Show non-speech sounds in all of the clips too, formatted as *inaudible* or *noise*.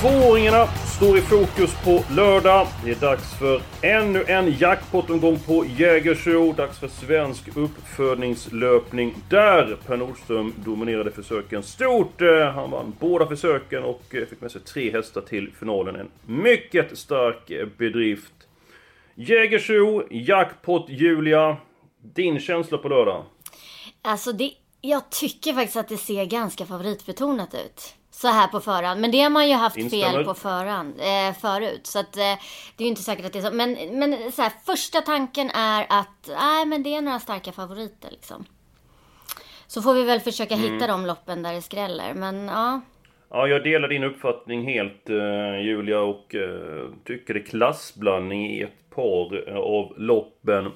Tvååringarna står i fokus på lördag. Det är dags för ännu en jackpot-omgång på Jägersro. Dags för svensk uppfödningslöpning. Där Per Nordström dominerade försöken stort. Eh, han vann båda försöken och eh, fick med sig tre hästar till finalen. En mycket stark eh, bedrift. Jägersro, jackpot Julia. Din känsla på lördag? Alltså det, jag tycker faktiskt att det ser ganska favoritbetonat ut. Så här på förhand. Men det har man ju haft Instämmer. fel på förhand, eh, förut. Så att eh, det är ju inte säkert att det är så. Men, men så här, första tanken är att nej, men det är några starka favoriter liksom. Så får vi väl försöka Mm. hitta de loppen där det skräller. Men ja. Ja, jag delar din uppfattning helt eh, Julia och eh, tycker det är klassblandning i ett par eh, av loppen.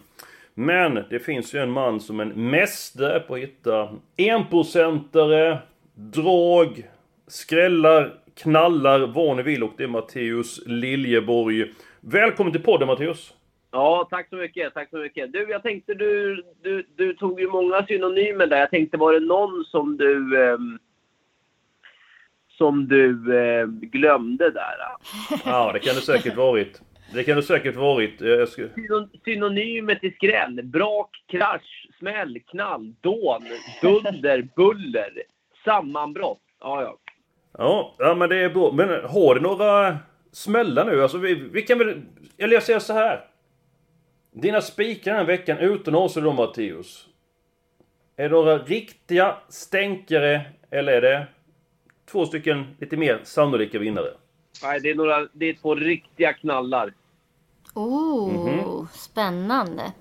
Men det finns ju en man som en mästare på att hitta enprocentare, drag, skrällar, knallar, vad ni vill och det är Matteus Liljeborg. Välkommen till podden Matteus! Ja, tack så mycket. Tack så mycket. Du, jag tänkte du, du, du tog ju många synonymer där. Jag tänkte, var det någon som du, ehm, som du ehm, glömde där? Ja, det kan det säkert varit. Det kan det säkert varit. Eh, ska... Synon- Synonymer till skräll. Brak, krasch, smäll, knall, dån, dunder, buller, sammanbrott. Ja, ja. Ja, ja men det är bra. Men har du några smällar nu? Alltså vi, vi kan väl... Eller jag säger så här. Dina spikar den här veckan utan oss då Matteus. Är det några riktiga stänkare eller är det två stycken lite mer sannolika vinnare? Nej, det är, några, det är två riktiga knallar. Oh, Mhm. spännande.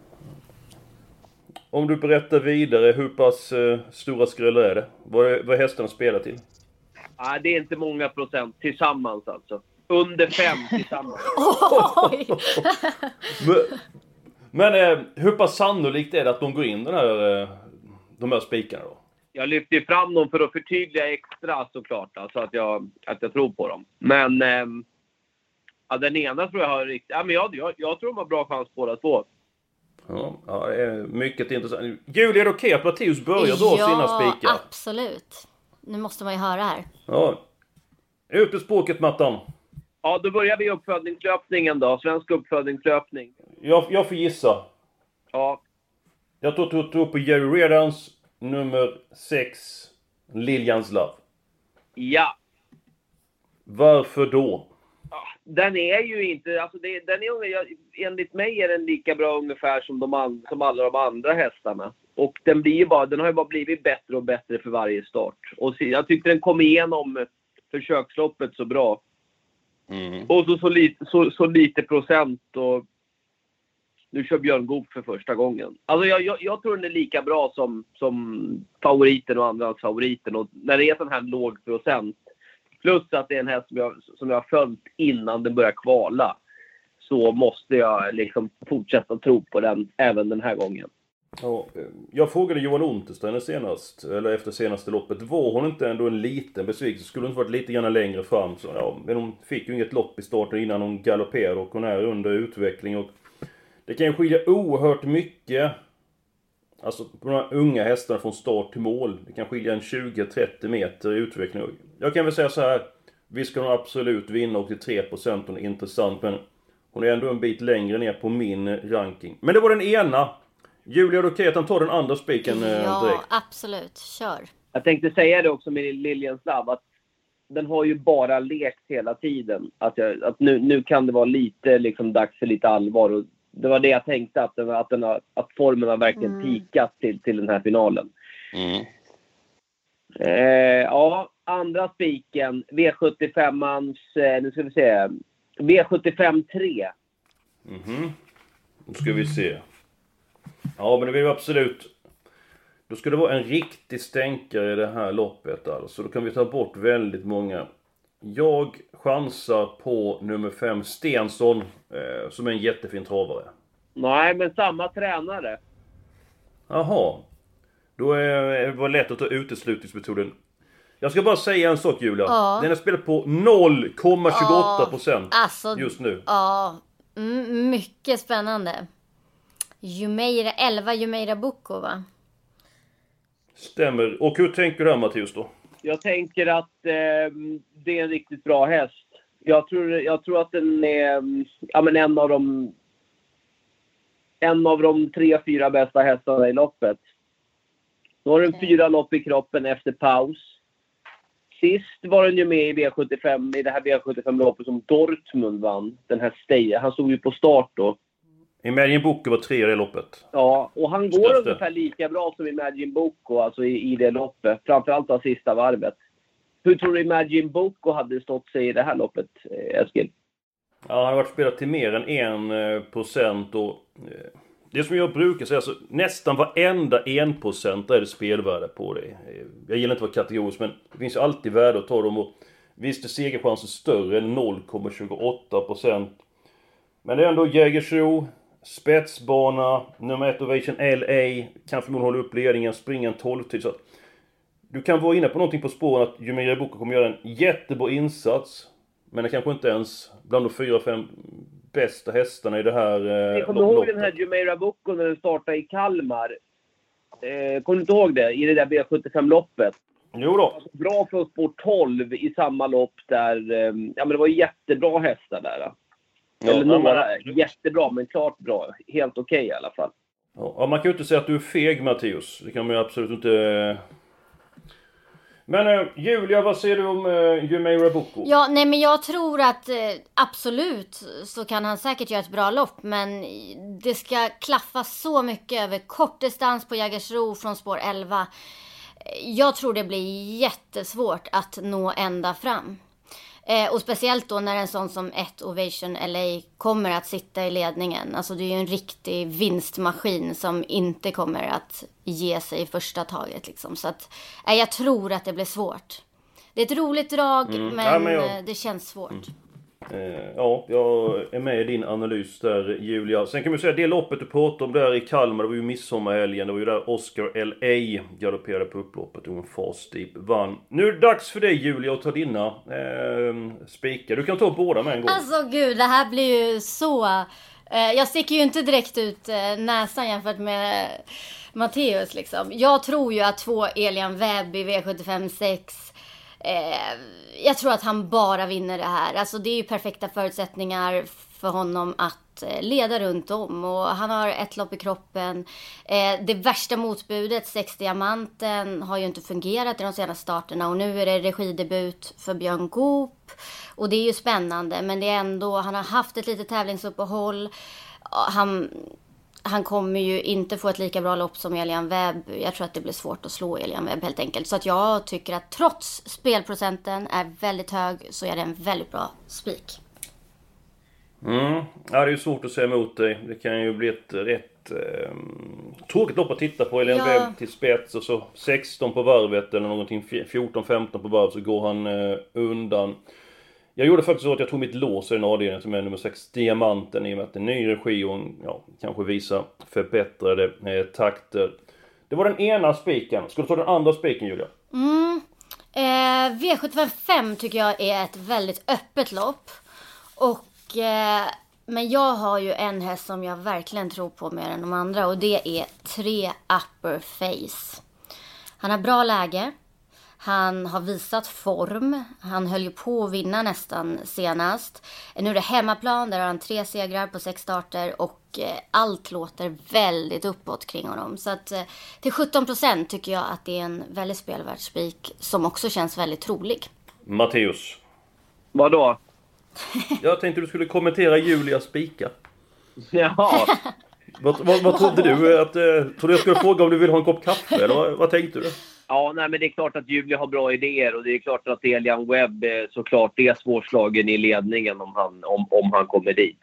Om du berättar vidare, hur pass eh, stora skrällar är det? Vad är, vad är hästarna spelar till? Nej, det är inte många procent tillsammans alltså. Under fem *laughs* tillsammans. Oj! *laughs* Men, men eh, hur pass sannolikt är det att de går in den här, eh, de här spikarna då? Jag lyfter fram dem för att förtydliga extra såklart, alltså att jag, att jag tror på dem. Men ehm, ja, den ena tror jag har riktigt... Ja, men jag, jag, jag tror de har bra chans båda två. Ja, ja, det är mycket intressant. Julia, är det okej att Matteus börjar dra sina spikar? absolut. Nu måste man ju höra här. Ja. Ut med språket, Mattan. Ja, då börjar vi uppfödningslöpningen då. Svensk uppfödningslöpning. Jag, jag får gissa. Ja, Jag tror tror- tror på Jerry Redans nummer 6, Liljans Love. ja. Varför då? Den är ju inte... Alltså det, den är, enligt mig är den lika bra ungefär som, de som alla de andra hästarna. Och den, blir ju bara, den har ju bara blivit bättre och bättre för varje start. Och jag tyckte den kom igenom försöksloppet så bra. Och så, så, lite, så, så lite procent och nu kör Björn Goop för första gången. Alltså jag, jag, jag tror den är lika bra som, som favoriten och andras favoriten. Och när det är sån här låg procent, plus att det är en häst som jag, som jag har följt innan den börjar kvala, så måste jag liksom fortsätta tro på den även den här gången. Ja, eh, jag frågade Johan Untersteiner senast, eller efter senaste loppet. Var hon inte ändå en liten besvikelse? Skulle hon inte varit lite grann längre fram? Så, ja, men hon fick ju inget lopp i starten innan hon galopperade och hon är under utveckling. Och det kan ju skilja oerhört mycket. Alltså på de här unga hästarna från start till mål. Det kan skilja en 20-30 meter i utveckling. Jag kan väl säga så här. Vi ska nog absolut vinna 83% hon är intressant men hon är ändå en bit längre ner på min ranking. Men det var den ena. Julia, är det okej att han tar den andra spiken eh, Ja, direkt? absolut. Kör. Jag tänkte säga det också med Liljans Labb, att den har ju bara lekt hela tiden. Att, jag, att nu, nu kan det vara lite liksom dags för lite allvar. Och det var det jag tänkte, att, den, att, den har, att formen har verkligen Mm. pikat till, till den här finalen. Eh, ja, andra spiken, V75ans, eh, nu ska vi se, V75 3. Mhm. Nu ska vi se. Ja, men det vill vi absolut... Då ska det vara en riktig stänkare i det här loppet alltså. Då kan vi ta bort väldigt många. Jag chansar på nummer 5, Stensson, eh, som är en jättefin travare. Nej, men samma tränare. Jaha. Då är det var lätt att ta uteslutningsmetoden. Jag ska bara säga en sak Julia. Ja. Den är spelad på 0,28 procent Alltså, just nu. Ja, mm, mycket spännande. Jumeira, 11 Jumeira Boko va? Stämmer. Och hur tänker du här Mattias då? Jag tänker att eh, det är en riktigt bra häst. Jag tror, jag tror att den är mm, ja, men en av de en av de tre, fyra bästa hästarna i loppet. Nu har den fyra lopp i kroppen efter paus. Sist var den ju med i V75, i det här V75-loppet som Dortmund vann. Den här Steje. Han stod ju på start då. Imagine Booker var trea i det loppet. Ja, och han går Största. ungefär lika bra som Imagine Boko alltså i, i det loppet. Framförallt av sista varvet. Hur tror du Imagine Boko hade stått sig i det här loppet, eh, Eskil? Ja, han har varit spelad till mer än en eh, procent och... eh, Det som jag brukar säga, alltså, nästan varenda en procent är det spelvärde på det. Jag gillar inte att vara kategorisk, men det finns ju alltid värde att ta dem och... Visst är segerchansen större än 0,28 procent. Men det är ändå Jägersro, spetsbana, nummer ett Ovation LA, kan förmodligen hålla upp ledningen, springa en 12-tid. Så att du kan vara inne på någonting på spåren att Jumira Boko kommer göra en jättebra insats. Men det kanske inte ens bland de fyra, fem bästa hästarna i det här eh, Jag kommer ihåg loppet. den här Jumeirah Boko när den startade i Kalmar. Eh, kommer du inte ihåg det? I det där V75-loppet. Jo då. Bra från spår 12 i samma lopp där... Eh, ja, men det var jättebra hästar där. Eller några. men- Jättebra, men klart bra. Helt okej i alla fall. Ja, man kan ju inte säga att du är feg Mattias. Det kan man ju absolut inte... Men eh, Julia, vad säger du om eh, Jumeirah Boko? Ja, nej men jag tror att eh, absolut så kan han säkert göra ett bra lopp. Men det ska klaffa så mycket över kortdistans på Jägersro från spår 11. Jag tror det blir jättesvårt att nå ända fram. Eh, och speciellt då när en sån som ett Ovation LA kommer att sitta i ledningen. Alltså det är ju en riktig vinstmaskin som inte kommer att ge sig i första taget liksom. Så att, eh, jag tror att det blir svårt. Det är ett roligt drag men, Mm. Ja, men jag- eh, det känns svårt. Eh, Eh, ja, jag är med i din analys där Julia. Sen kan man säga det loppet du pratade om där i Kalmar, det var ju midsommarhelgen. Det var ju där Oscar LA galopperade på upploppet och en Fast Deep vann. Nu är det dags för dig Julia att ta dina eh, spikar. Du kan ta båda med en gång. Alltså gud, det här blir ju så... Eh, jag sticker ju inte direkt ut eh, näsan jämfört med Matteus liksom. Jag tror ju att två Elian Webb i V75 6 Eh, jag tror att han bara vinner det här. Alltså det är ju perfekta förutsättningar för honom att eh, leda runt om. Och han har ett lopp i kroppen. Eh, det värsta motbudet, 6 diamanten, har ju inte fungerat i de senaste starterna. Och nu är det regidebut för Björn Goop. Och det är ju spännande. Men det är ändå, han har haft ett litet tävlingsuppehåll. Han, han kommer ju inte få ett lika bra lopp som Elian Webb. Jag tror att det blir svårt att slå Elian Webb helt enkelt. Så att jag tycker att trots spelprocenten är väldigt hög så är det en väldigt bra spik. Mm. Ja, det är ju svårt att säga emot dig. Det kan ju bli ett rätt eh, tråkigt lopp att titta på. Elian Ja. Webb till spets och så 16 på varvet eller någonting 14-15 på varvet så går han eh, undan. Jag gjorde faktiskt så att jag tog mitt lås i den avdelningen som är nummer 6, Diamanten, i och med att det är ny regi och ja, kanske visa förbättrade eh, takter. Det var den ena spiken. Ska du ta den andra spiken Julia? Mm, eh, V755 tycker jag är ett väldigt öppet lopp. Och, eh, men jag har ju en häst som jag verkligen tror på mer än de andra och det är 3 Upper Face. Han har bra läge. Han har visat form. Han höll ju på att vinna nästan senast. Nu är det hemmaplan, där har han tre segrar på sex starter och eh, allt låter väldigt uppåt kring honom. Så att eh, till 17% tycker jag att det är en väldigt spelvärd spik som också känns väldigt trolig. Matteus. Vadå? Jag tänkte du skulle kommentera Julias spikar. *laughs* Jaha. Vad, vad, vad trodde du? Att, eh, trodde jag skulle fråga om du vill ha en kopp kaffe eller vad, vad tänkte du? Ja, nej, men det är klart att Julia har bra idéer och det är klart att Elian Webb eh, såklart är svårslagen i ledningen om han, om, om han kommer dit.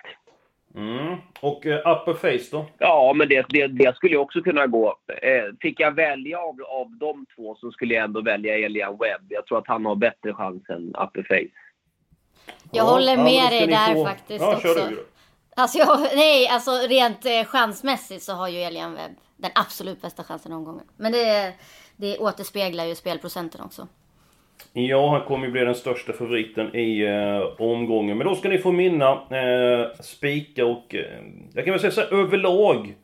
Mm. Och uh, upper face då? Ja, men det, det, det skulle ju också kunna gå. Eh, fick jag välja av, av de två så skulle jag ändå välja Elian Webb. Jag tror att han har bättre chans än upper face. Jag Ja, håller med dig där få- faktiskt ja, också. Kör du. Alltså, jag, nej, alltså rent eh, chansmässigt så har ju Elian Webb den absolut bästa chansen omgången. Men det, det återspeglar ju spelprocenten också. Ja, han kommer ju bli den största favoriten i eh, omgången. Men då ska ni få minna eh, spika och... Eh, jag kan väl säga så här, överlag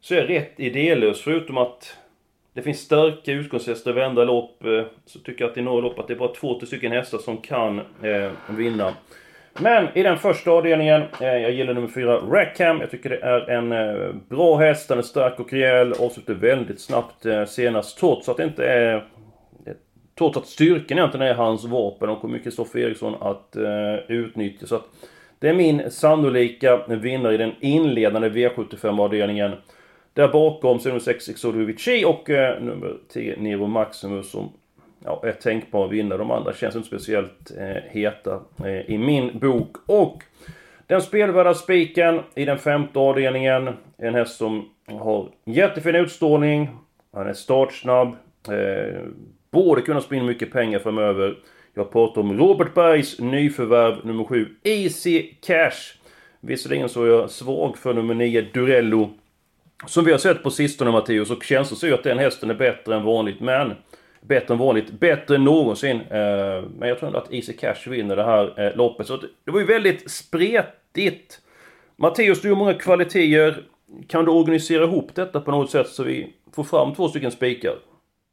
så är jag rätt idélös. Förutom att det finns starka utgångshästar i varenda lopp. Eh, så tycker jag att i några lopp att det är bara två, tre stycken hästar som kan eh, vinna. Men i den första avdelningen, eh, jag gillar nummer fyra, Rackham. Jag tycker det är en eh, bra häst, den är stark och rejäl. Avslutade väldigt snabbt eh, senast, trots att det inte är eh, Trots att styrkan egentligen är hans vapen och kommer Kristoffer Eriksson att eh, utnyttja. Så att det är min sannolika vinnare i den inledande V75-avdelningen. Där bakom så är nummer 6 Exodo och eh, nummer 10 Nero Maximus som ja, är tänkbara vinnare. De andra känns inte speciellt eh, heta eh, i min bok. Och den spelvärda spiken i den femte avdelningen. En häst som har jättefin utstrålning. Han är startsnabb. Eh, borde kunna springa mycket pengar framöver. Jag pratar om Robert Bergs nyförvärv nummer 7, Easy Cash. Visserligen så är jag svag för nummer 9, Durello. Som vi har sett på sistone Mattias, och känslan säger att den hästen är bättre än vanligt, men... Bättre än vanligt, bättre än någonsin. Eh, men jag tror ändå att Easy Cash vinner det här eh, loppet. Så det, det var ju väldigt spretigt. Matteus, du har många kvaliteter. Kan du organisera ihop detta på något sätt så vi får fram två stycken spikar?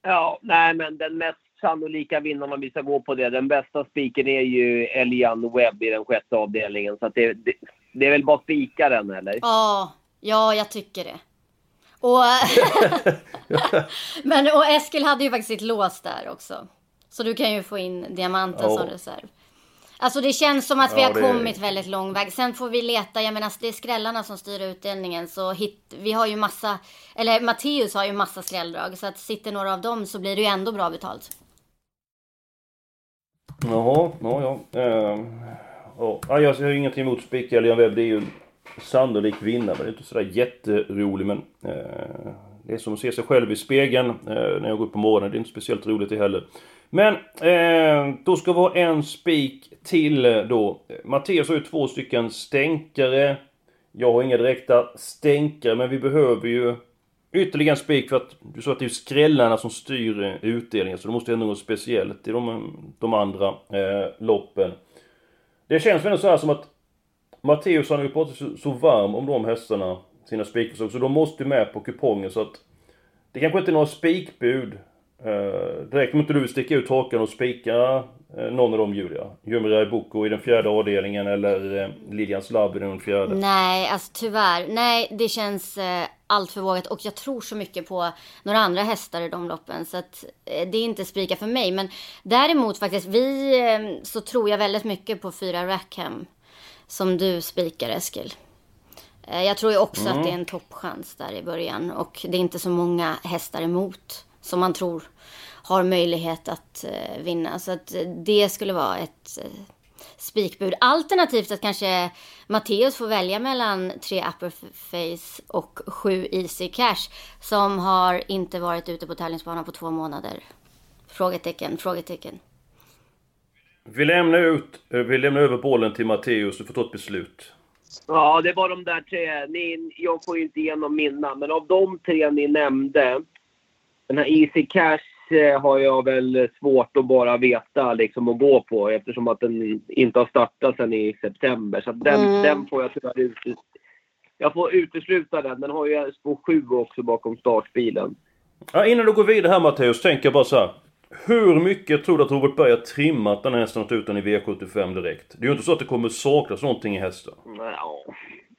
Ja, nej men den mest sannolika vinnaren om vi ska gå på det. Den bästa spiken är ju Elian Webb i den sjätte avdelningen. Så att det, det, det är väl bara spika den eller? Ja, ja jag tycker det. Och, *laughs* *laughs* men, och Eskil hade ju faktiskt sitt lås där också. Så du kan ju få in diamanten Ja. som reserv. Alltså det känns som att vi Ja, har det- kommit väldigt lång väg. Sen får vi leta, jag menar det är skrällarna som styr utdelningen. Så hit, vi har ju massa, eller Matteus har ju massa skrälldrag. Så att sitter några av dem så blir det ju ändå bra betalt. Jaha, ja, ja. Uh, ja. Jag har ingenting emot spik Elian Webb. Det är ju sannolik vinnare. Men det är inte sådär jätterolig. Men eh, det är som att se sig själv i spegeln eh, när jag går upp på morgonen. Det är inte speciellt roligt det heller. Men eh, då ska vi ha en spik till eh, då. Mattias har ju två stycken stänkare. Jag har inga direkta stänkare men vi behöver ju ytterligare en spik för att du sa att det är skrällarna som styr eh, utdelningen så det måste hända något speciellt i de, de andra eh, loppen. Det känns väl ändå så här som att Matteus han har ju pratat så, så varm om de hästarna, sina spikförslag, så de måste ju med på kupongen så att det kanske inte är några spikbud eh, direkt om inte du vill sticka ut hakan och spika eh, någon av dem Julia. Jumirai Boko i den fjärde avdelningen eller eh, Lilians Labb i den fjärde. Nej, alltså tyvärr. Nej, det känns eh, allt för vågat. Och jag tror så mycket på några andra hästar i de loppen. Så att eh, det är inte spika för mig. Men däremot faktiskt, vi, eh, så tror jag väldigt mycket på fyra Rackham. Som du spikar Eskil. Eh, jag tror ju också att det är en toppchans där i början. Och det är inte så många hästar emot. Som man tror har möjlighet att eh, vinna. Så att eh, det skulle vara ett spikbud. Alternativt att kanske Matteus får välja mellan tre upper face och sju easy cash. Som har inte varit ute på tävlingsbanan på två månader. Frågetecken, frågetecken. Vi lämnar ut, eh, vi lämnar över bollen till Matteus, du får ta ett beslut. Ja, det var de där tre. Ni, jag får ju inte igenom mina, men av de tre ni nämnde. Den här Easy Cash eh, har jag väl svårt att bara veta liksom att gå på eftersom att den inte har startat sedan i september. Så den, Mm. den får jag tyvärr ut. Jag får utesluta den. Den har ju spår 7 också bakom startbilen. Ja, innan du går vidare här Matteus, tänker jag bara så här. Hur mycket tror du att Robert Berg har trimmat den här hästen och ut den i V75 direkt? Det är ju inte så att det kommer saknas någonting i hästen. Ja,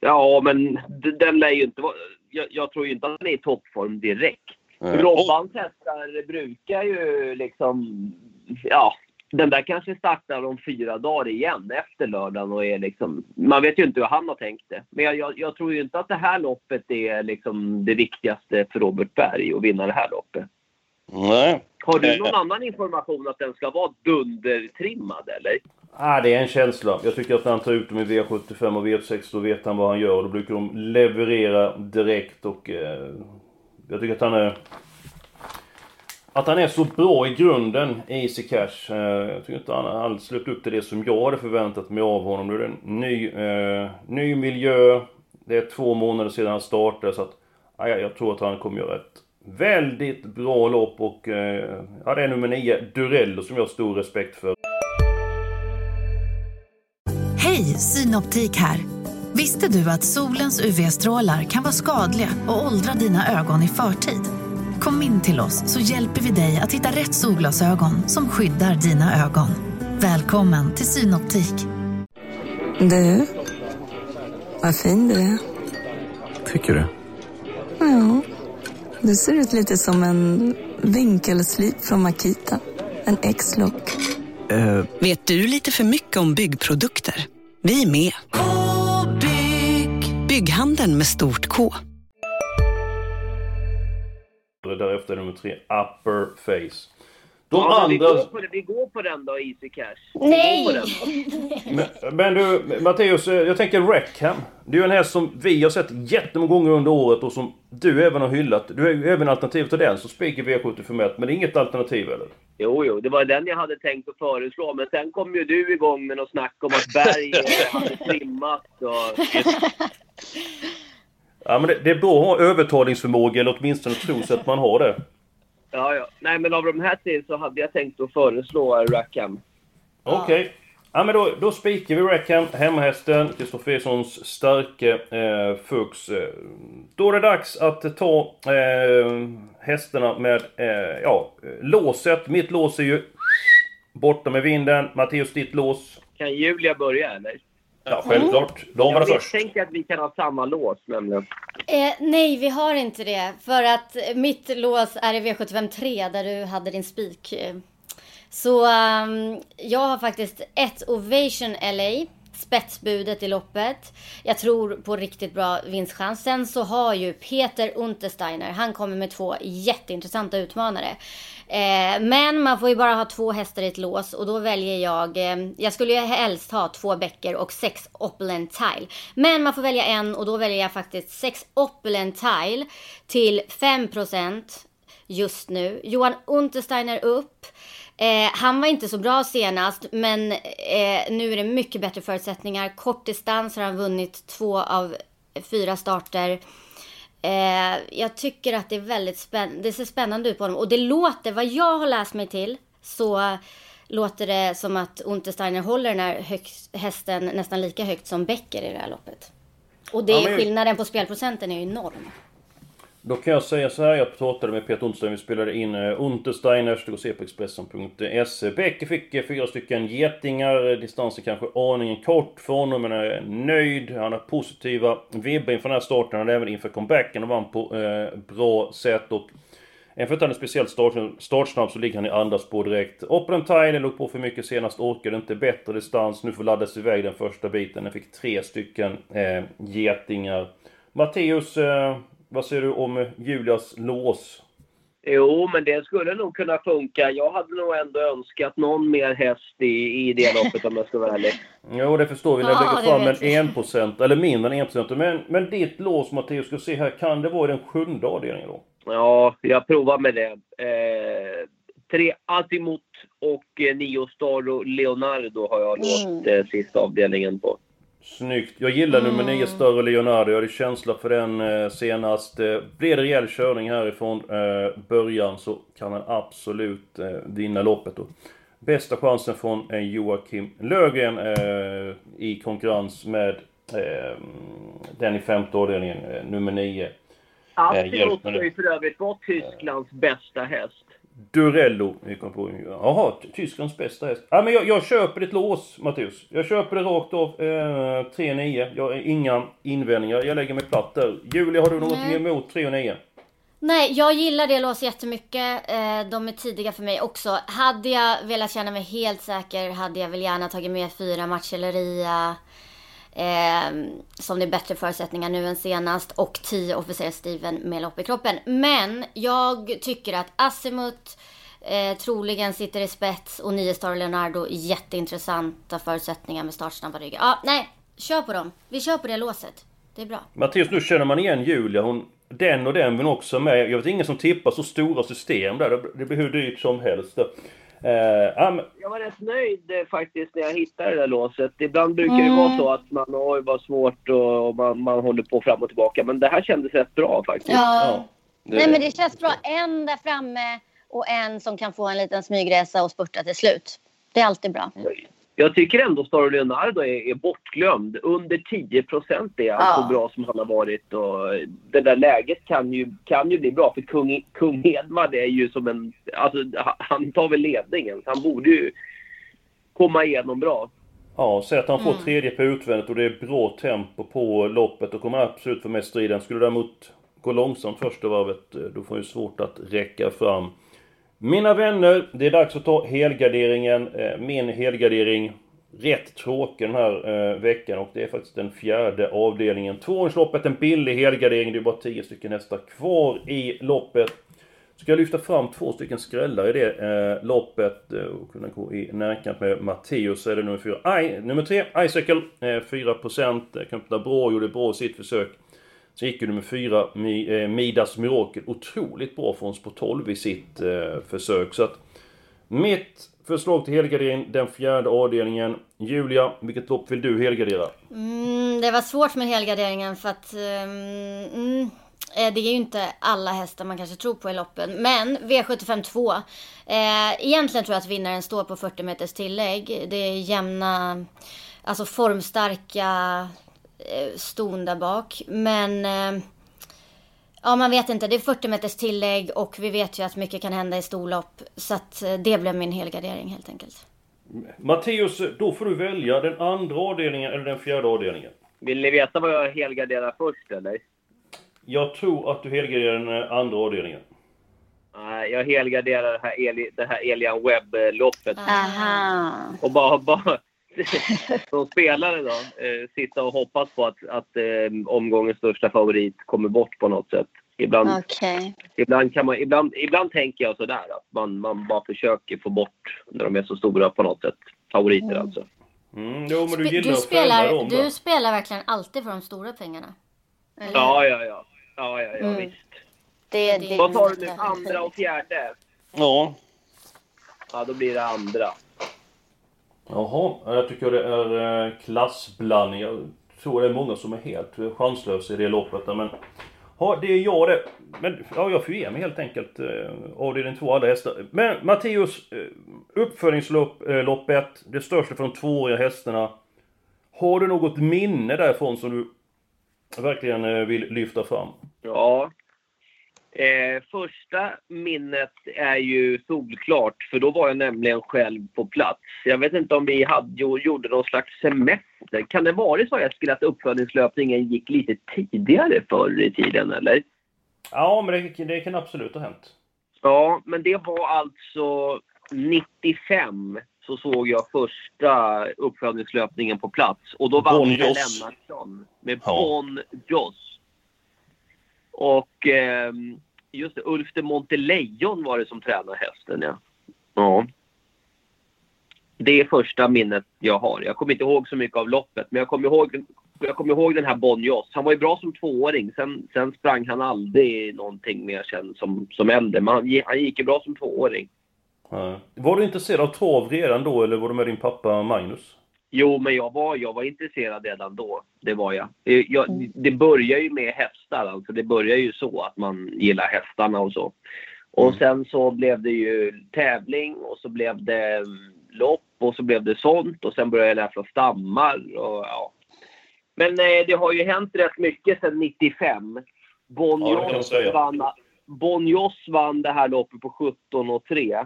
ja men den lär ju inte vara... Jag, jag tror ju inte att den är i toppform direkt. Robbans hästar brukar ju liksom... Ja, den där kanske startar om fyra dagar igen efter lördagen och är liksom... Man vet ju inte hur han har tänkt det. Men jag, jag, jag tror ju inte att det här loppet är liksom det viktigaste för Robert Berg att vinna det här loppet. Nej. Har du Eh, någon annan information att den ska vara dundertrimmad eller? Ah, det är en känsla. Jag tycker att när han tar ut dem i V75 och V6 då vet han vad han gör. Då brukar de leverera direkt och... Eh, jag tycker att han är... Att han är så bra i grunden, Easy Cash. Eh, jag tycker inte han har alls levt upp till det som jag hade förväntat mig av honom. Nu är det en ny, eh, ny miljö. Det är två månader sedan han startade så att... Ah, jag tror att han kommer göra ett väldigt bra lopp och... Eh, ja, det är nummer 9, Durello, som jag har stor respekt för. Hej, Synoptik här. Visste du att solens UV-strålar kan vara skadliga och åldra dina ögon i förtid? Kom in till oss så hjälper vi dig att hitta rätt solglasögon som skyddar dina ögon. Välkommen till Synoptik. Du, vad fin du är. Tycker du? Ja, du ser ut lite som en vinkelslip från Makita. En X-look. Uh. Vet du lite för mycket om byggprodukter? Vi är med. -bygg. Bygghandeln med stort K. Därefter nummer tre, Upper Face. De ja, andra... Vi går, på, vi går på den då, Easy Cash. Nej! Men, men, du, Matteus, jag tänker Rackham. Det är ju en häst som vi har sett jättemånga gånger under året och som du även har hyllat. Du är ju även alternativ till den, så Speaker V751. Men det är inget alternativ eller? Jo, jo, det var den jag hade tänkt att föreslå. Men sen kom ju du igång med något snack om att Berg *laughs* hade trimmat och... Ja, men det, det är bra att ha övertalningsförmåga, eller åtminstone tro sig att man har det. Ja, ja. Nej, men av de här tre så hade jag tänkt att föreslå Rackham. Okej. Okay. Ja, men då, då spikar vi Rackham, hemmahästen, Kristofferssons starke eh, Fux. Då är det dags att ta eh, hästarna med, eh, ja, låset. Mitt lås är ju borta med vinden. Matteus, ditt lås? Kan Julia börja, eller? Ja, självklart. De var det först. Jag misstänker att vi kan ha samma lås nämligen. Eh, nej, vi har inte det. För att mitt lås är i V75 3 där du hade din spik. Så um, jag har faktiskt ett Ovation LA. Spetsbudet i loppet. Jag tror på riktigt bra vinstchans. Sen så har ju Peter Untersteiner, han kommer med två jätteintressanta utmanare. Eh, men man får ju bara ha två hästar i ett lås och då väljer jag, eh, jag skulle ju helst ha två bäcker och sex Opulent Tile. Men man får välja en och då väljer jag faktiskt sex Opulent Tile till 5% just nu. Johan Untersteiner upp. Eh, han var inte så bra senast, men eh, nu är det mycket bättre förutsättningar. Kort distans har han vunnit två av fyra starter. Eh, jag tycker att det är väldigt spännande. Det ser spännande ut på honom. Och det låter, vad jag har läst mig till, så låter det som att Untersteiner håller den här högst, hästen nästan lika högt som Becker i det här loppet. Och det, ja, men... skillnaden på spelprocenten är ju enorm. Då kan jag säga så här, jag pratade med Peter Untersteiner, vi spelade in eh, uh, Untersteiners, det går att se på Expressen.se. Bäcke fick eh, fyra stycken getingar, eh, distansen kanske aningen kort för honom, men är nöjd. Han har positiva vibbar inför den här starten, han även inför comebacken och vann på eh, bra sätt. Och Även att han är speciellt start, startsnabb så ligger han i andra spår direkt. Open Tiny låg på för mycket senast, orkade inte bättre distans. Nu får laddas iväg den första biten. Den fick tre stycken eh, getingar. Matteus, eh, vad säger du om Julias lås? Jo, men det skulle nog kunna funka. Jag hade nog ändå önskat någon mer häst i, i det loppet om jag ska vara ärlig. Jo, det förstår vi när vi lägger fram en 1%, eller mindre än 1%. Men, men ditt lås, Matteus, ska se här, kan det vara i den sjunde avdelningen då? Ja, jag provar med det. Eh, tre Azimut och eh, nio Staro Leonardo har jag låst eh, sista avdelningen på. Snyggt. Jag gillar mm. nummer 9 större Leonardo. Jag hade känsla för den eh, senast. Eh, blir det rejäl körning härifrån eh, början så kan han absolut vinna loppet. Då. Bästa chansen från Joakim Lögren i konkurrens med den i femte avdelningen, nummer 9. Absolut, ska ju för övrigt vara Tysklands bästa häst. Durello. Vi kom på. Jaha, Tysklands bästa häst. Ja, men jag, jag köper ditt lås, Matteus. Jag köper det rakt av. Eh, 3-9. Jag har inga invändningar. Jag lägger mig platt där. Julia, har du något emot 3 9? Nej, jag gillar det låset jättemycket. Eh, de är tidiga för mig också. Hade jag velat känna mig helt säker hade jag väl gärna tagit med fyra Marcelleria. Eh, som det är bättre förutsättningar nu än senast. Och 10 officer Steven med lopp i kroppen. Men jag tycker att Asimut Eh, troligen sitter i spets och 9 Star Leonardo jätteintressanta förutsättningar med startsnabba ryggar. Ja, nej, kör på dem. Vi kör på det låset. Det är bra. Mattias, nu känner man igen Julia. Hon, den och den vill också med. Jag vet ingen som tippar så stora system där. Det blir hur dyrt som helst. Ja, men... Jag var rätt nöjd eh, faktiskt när jag hittade det där låset. Ibland brukar det vara så att man oj vad svårt och, och man, man håller på fram och tillbaka. Men det här kändes rätt bra faktiskt. Ja. Det- Nej, men det känns bra. En där framme och en som kan få en liten smygresa och spurta till slut. Det är alltid bra. Jag tycker ändå Star Leonardo är, är bortglömd. Under 10 procent är han Ja. så bra som han har varit. Och det där läget kan ju, kan ju bli bra. För kung, kung Edvard är ju som en... Alltså, han- tar väl ledningen. Han borde ju komma igenom bra. Ja, säg att han får Mm. tredje på utvändigt och det är bra tempo på loppet. Då kommer absolut få med striden. Skulle däremot gå långsamt första varvet, eh, då får han ju svårt att räcka fram. Mina vänner, det är dags att ta helgarderingen. Eh, min helgardering, rätt tråkig den här eh, veckan och det är faktiskt den fjärde avdelningen. Tvååringsloppet, en billig helgardering. Det är bara 10 stycken hästar kvar i loppet. Ska jag lyfta fram två stycken skrällar i det eh, loppet eh, och kunna gå i närkamp med Matteus så är det nummer fyra. I, nummer tre, Icicle, eh, 4%. Eh, bra, gjorde bra i sitt försök. Så gick ju nummer fyra, eh, Midas Mirakel, otroligt bra från spår 12 i sitt eh, försök. Så att mitt förslag till helgardering, den fjärde avdelningen. Julia, vilket lopp vill du helgardera? Mm, det var svårt med helgarderingen för att ehm, mm, eh, det är ju inte alla hästar man kanske tror på i loppen. Men V75 2. Eh, egentligen tror jag att vinnaren står på 40 meters tillägg. Det är jämna, alltså formstarka ston där bak. Men eh, ja, man vet inte. Det är 40 meters tillägg och vi vet ju att mycket kan hända i storlopp. Så att eh, det blev min helgardering helt enkelt. Matteus, då får du välja den andra avdelningen eller den fjärde avdelningen. Vill ni veta vad jag helgarderar först eller? Jag tror att du helgarderar den eh, andra avdelningen. Nej, jag helgarderar det här, Eli, det här Elian Webb-loppet. Aha. Och bara, bara *laughs* som spelare då, eh, sitta och hoppas på att, att eh, omgångens största favorit kommer bort på något sätt. Ibland, Okej. ibland, kan man, ibland, ibland tänker jag sådär att man, man bara försöker få bort när de är så stora på något sätt. Favoriter Mm. alltså. Mm, jo, men du Du, gillar att spelar, dem du spelar verkligen alltid för de stora pengarna. Eller? Ja, ja, ja. Ja, ja, ja Mm. visst. Det din Vad tar du nu? Andra och fjärde? Ja. Ja, då blir det andra. Jaha, jag tycker det är eh, klassblandning. Jag tror det är många som är helt eh, chanslösa i det loppet. där, Men ja, det är jag det. Men ja, jag får ge mig helt enkelt. Eh, avdelning två, alla hästar. Men Matteus, eh, uppföljningsloppet. Det största för de tvååriga hästarna. Har du något minne därifrån som du verkligen vill lyfta fram? Ja. Eh, första minnet är ju solklart, för då var jag nämligen själv på plats. Jag vet inte om vi hade, jo- gjorde någon slags semester. Kan det vara så Eskil att uppföljningslöpningen gick lite tidigare förr i tiden, eller? Ja, men det, det kan absolut ha hänt. Ja, men det var alltså 95 så såg jag första uppföljningslöpningen på plats. Och då vann Bon. Lennartsson med Ja. Bon Joss. Och ehm, just det, Ulf de Montelejon var det som tränade hästen, ja. Ja. Det är första minnet jag har. Jag kommer inte ihåg så mycket av loppet, men jag kommer ihåg, jag kommer ihåg den här Bon Joss. Han var ju bra som tvååring. Sen, sen sprang han aldrig någonting mer sen som, som äldre. Men han, han gick ju bra som tvååring. Ja. Var du intresserad av trav redan då, eller var du med din pappa Magnus? Jo, men jag var, jag var intresserad redan då. Det var jag. Eh, jag. Det börjar ju med hästar. Alltså det börjar ju så att man gillar hästarna och så. Och sen så blev det ju tävling och så blev det mm, lopp och så blev det sånt och sen började jag läsa stammar och ja. Men eh, det har ju hänt rätt mycket sedan 95. Bon Ja, Joss vann, bon Joss vann det här loppet på 17 och 3.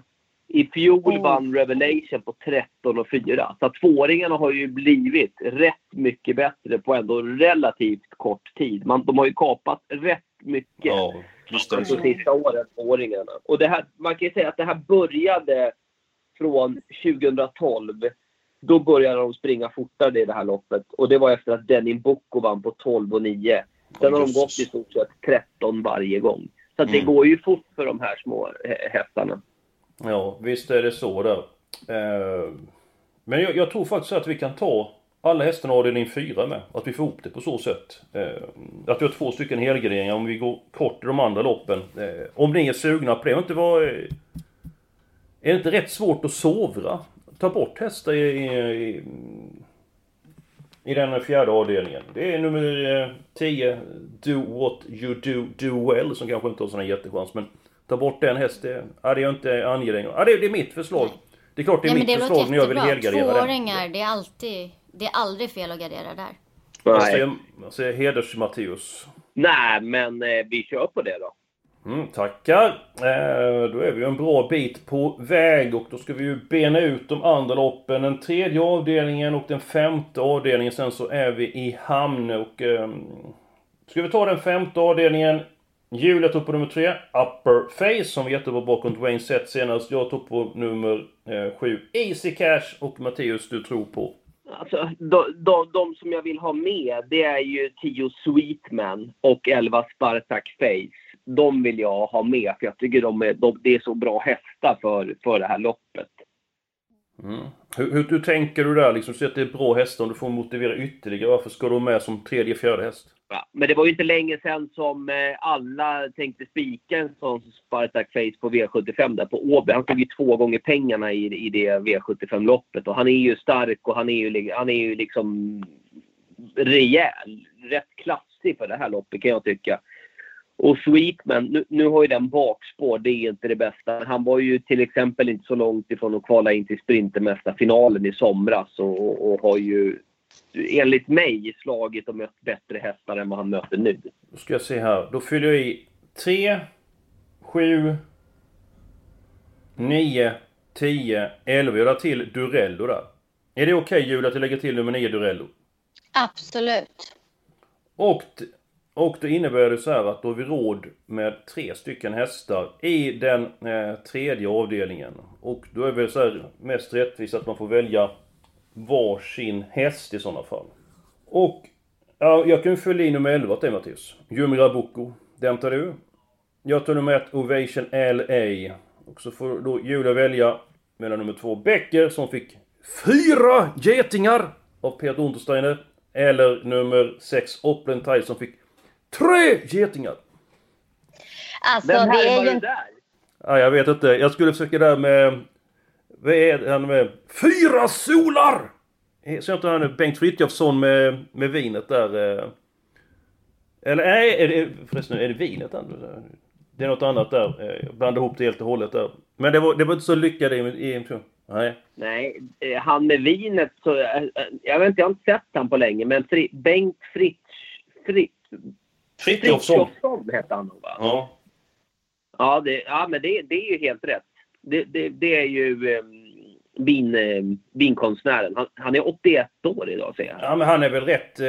I fjol vann Revelation på 13 och 4. Så tvååringarna har ju blivit rätt mycket bättre på ändå relativt kort tid. Man, de har ju kapat rätt mycket Ja, det alltså så. sista åren, tvååringarna. Och det här, man kan ju säga att det här började från 2012. Då började de springa fortare i det här loppet. Och det var efter att Denim Boko vann på 12 och 9. Sen har de gått i stort sett 13 varje gång. Så att det Mm. går ju fort för de här små eh, hästarna. Ja, visst är det så där. Eh, men jag, jag, tror faktiskt att vi kan ta alla hästarna avdelning 4 med. Att vi får ihop det på så sätt. Eh, att vi har två stycken helgarderingar om vi går kort i de andra loppen. Eh, om ni är sugna på det. Inte var, eh, är det inte rätt svårt att sovra? Ta bort hästar i, i, i den fjärde avdelningen. Det är nummer eh, 10, Do What You Do Do Well, som kanske inte har sån jättechans. Men ta bort den hästen, ja, det är inte angelägen. Ja, det, det är mitt förslag. Det är klart det är Nej, mitt det förslag när jag vill helgardera den. Tvååringar, det är alltid... Det är aldrig fel att gardera där. Säger, vad säger heders Matteus? Nej, men eh, vi kör på det då. Mm, tackar! Eh, då är vi en bra bit på väg och då ska vi ju bena ut de andra loppen. Den tredje avdelningen och den femte avdelningen. Sen så är vi i hamn och... Eh, ska vi ta den femte avdelningen? Julia tog på nummer tre, Upper Face, som var jättebra bakom Dwayne Sett senast. Jag tog på nummer eh, sju, Easy Cash. Och Matteus, du tror på? Alltså, de, de, de som jag vill ha med, det är ju 10 Sweetman och 11 Spartak Face. De vill jag ha med, för jag tycker de är, de, det är så bra hästar för, för det här loppet. Mm. Hur, hur, hur, tänker du där? Liksom, så att det är bra hästar, om du får motivera ytterligare. Varför ska de med som tredje, fjärde häst? Ja, men det var ju inte länge sedan som eh, alla tänkte spika en sån Spartak Face på V75 där på Åby. Han tog ju två gånger pengarna i, i det V75-loppet och han är ju stark och han är ju, han är ju liksom rejäl. Rätt klassig för det här loppet kan jag tycka. Och Sweetman, nu, nu har ju den bakspår, det är inte det bästa. Han var ju till exempel inte så långt ifrån att kvala in till Sprintermästarfinalen i somras och, och, och har ju enligt mig slagit och mött bättre hästar än vad han möter nu. Då ska jag se här. Då fyller jag i 3, 7, 9, 10, 11. Jag la till Durello där. Är det okej okay, Julia att jag lägger till nummer 9 Durello? Absolut. Och, och det innebär det så här att då har vi råd med tre stycken hästar i den eh, tredje avdelningen. Och då är det så här mest rättvist att man får välja varsin häst i sådana fall. Och ja, jag kan fylla i nummer 11 till Mattias. Jumra Boko. Den tar du. Jag tar nummer 1 Ovation LA. Och så får då Julia välja mellan nummer 2 Becker som fick fyra getingar av Peter Untersteiner. Eller nummer 6 Oplentaj som fick tre getingar. Alltså det är ju... Där? Ja, jag vet inte. Jag skulle försöka där med vad är han med? Fyra solar! Ser inte han Bengt Frithiofsson med, med vinet där? Eh? Eller nej, är det, förresten är det vinet? Det är något annat där. Jag blandade ihop det helt och hållet där. Men det var, det var inte så lyckat i, i Nej. Nej, eh, han med vinet så... Eh, jag vet inte, jag har inte sett han på länge. Men Fri, Bengt Fritz... Fritz. Frithiofsson hette han nog va? Ja. Ja, det, ja men det, det är ju helt rätt det, det, det är ju eh, bin, eh, binkonstnären. Han, han, är 81 år idag ser jag. Ja men han är väl rätt... Eh,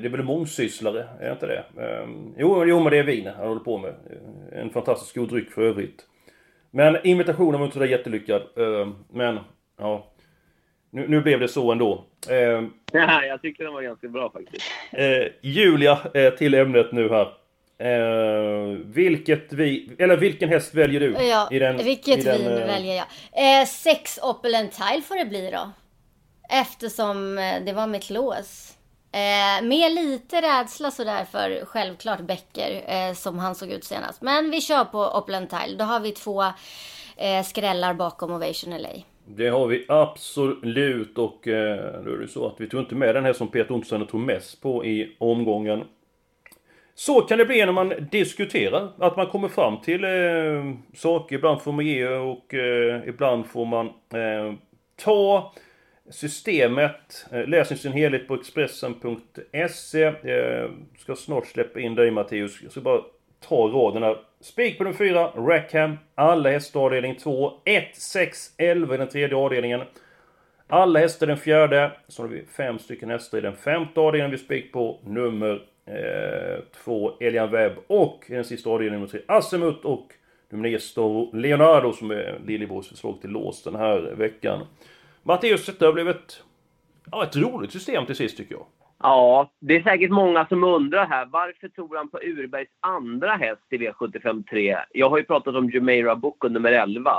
det är väl mångsysslare, är inte det? Eh, jo, jo men det är vin han håller på med. En fantastiskt god dryck för övrigt. Men imitationen var inte så jättelyckad. Men, ja. Nu, nu, blev det så ändå. Eh, *laughs* ja, jag tycker den var ganska bra faktiskt. Eh, Julia, eh, till ämnet nu här. Eh, vilket vi, eller vilken häst väljer du? Ja, i den, vilket i den, vin uh... väljer jag? Eh, sex Opel Tile får det bli då. Eftersom eh, det var mitt lås. Eh, med lite rädsla sådär för självklart Becker eh, som han såg ut senast. Men vi kör på Opel Tile. Då har vi två eh, skrällar bakom Ovation LA. Det har vi absolut och eh, då är det så att vi tog inte med den här som Peter Olsson tog mest på i omgången. Så kan det bli när man diskuterar. Att man kommer fram till eh, saker. Ibland får man ge och eh, ibland får man eh, ta systemet. Eh, läs i sin helhet på Expressen.se. Eh, ska snart släppa in dig Matteus. Jag ska bara ta raderna. Spik på den fyra, Rackham. Alla hästar avdelning 2. 1, 6, 11 i den tredje avdelningen. Alla hästar i den fjärde. Så har vi fem stycken hästar i den femte avdelningen. Vi spik på nummer Eh, två Elian Webb och i den sista avdelningen nummer tre Asimut och nummer nio Storo Leonardo som är Liljeborgs förslag till lås den här veckan. Matteus, detta har blivit ja, ett roligt system till sist tycker jag. Ja, det är säkert många som undrar här. Varför tror han på Urbergs andra häst i V75 3? Jag har ju pratat om Jumeirah Boko nummer 11.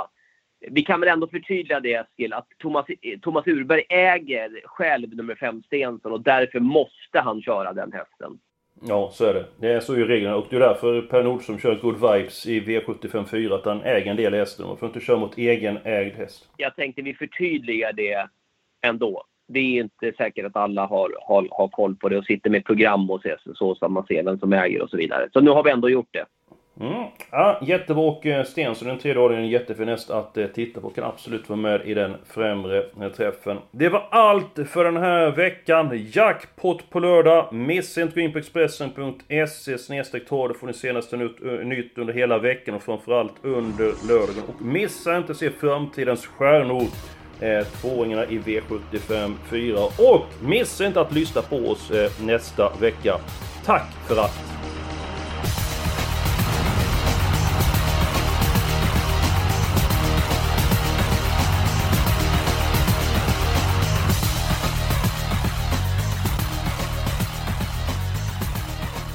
vi kan väl ändå förtydliga det Eskil, att Thomas, Thomas Urberg äger själv nummer 5 Stensson och därför måste han köra den hästen. Ja, så är det. Det är så i reglerna och det är därför Per Nordström kör Good Vibes i V75 4, att han äger en del hästen. Man får inte köra mot egen ägd häst. Jag tänkte vi förtydligar det ändå. Det är inte säkert att alla har, har, har koll på det och sitter med program och så, så man ser vem som äger och så vidare. Så nu har vi ändå gjort det. Mm. Ja, jättebra och eh, Sten, så den tredje avdelningen, en jättefinest att eh, titta på. Kan absolut vara med i den främre eh, träffen. Det var allt för den här veckan. Jackpot på lördag. Missa inte gå in på Expressen.se snedstreck då får ni senaste nytt, under hela veckan och framförallt under lördagen. Och missa inte att se framtidens stjärnor. Eh, tvååringarna i V75 4. Och missa inte att lyssna på oss eh, nästa vecka. Tack för att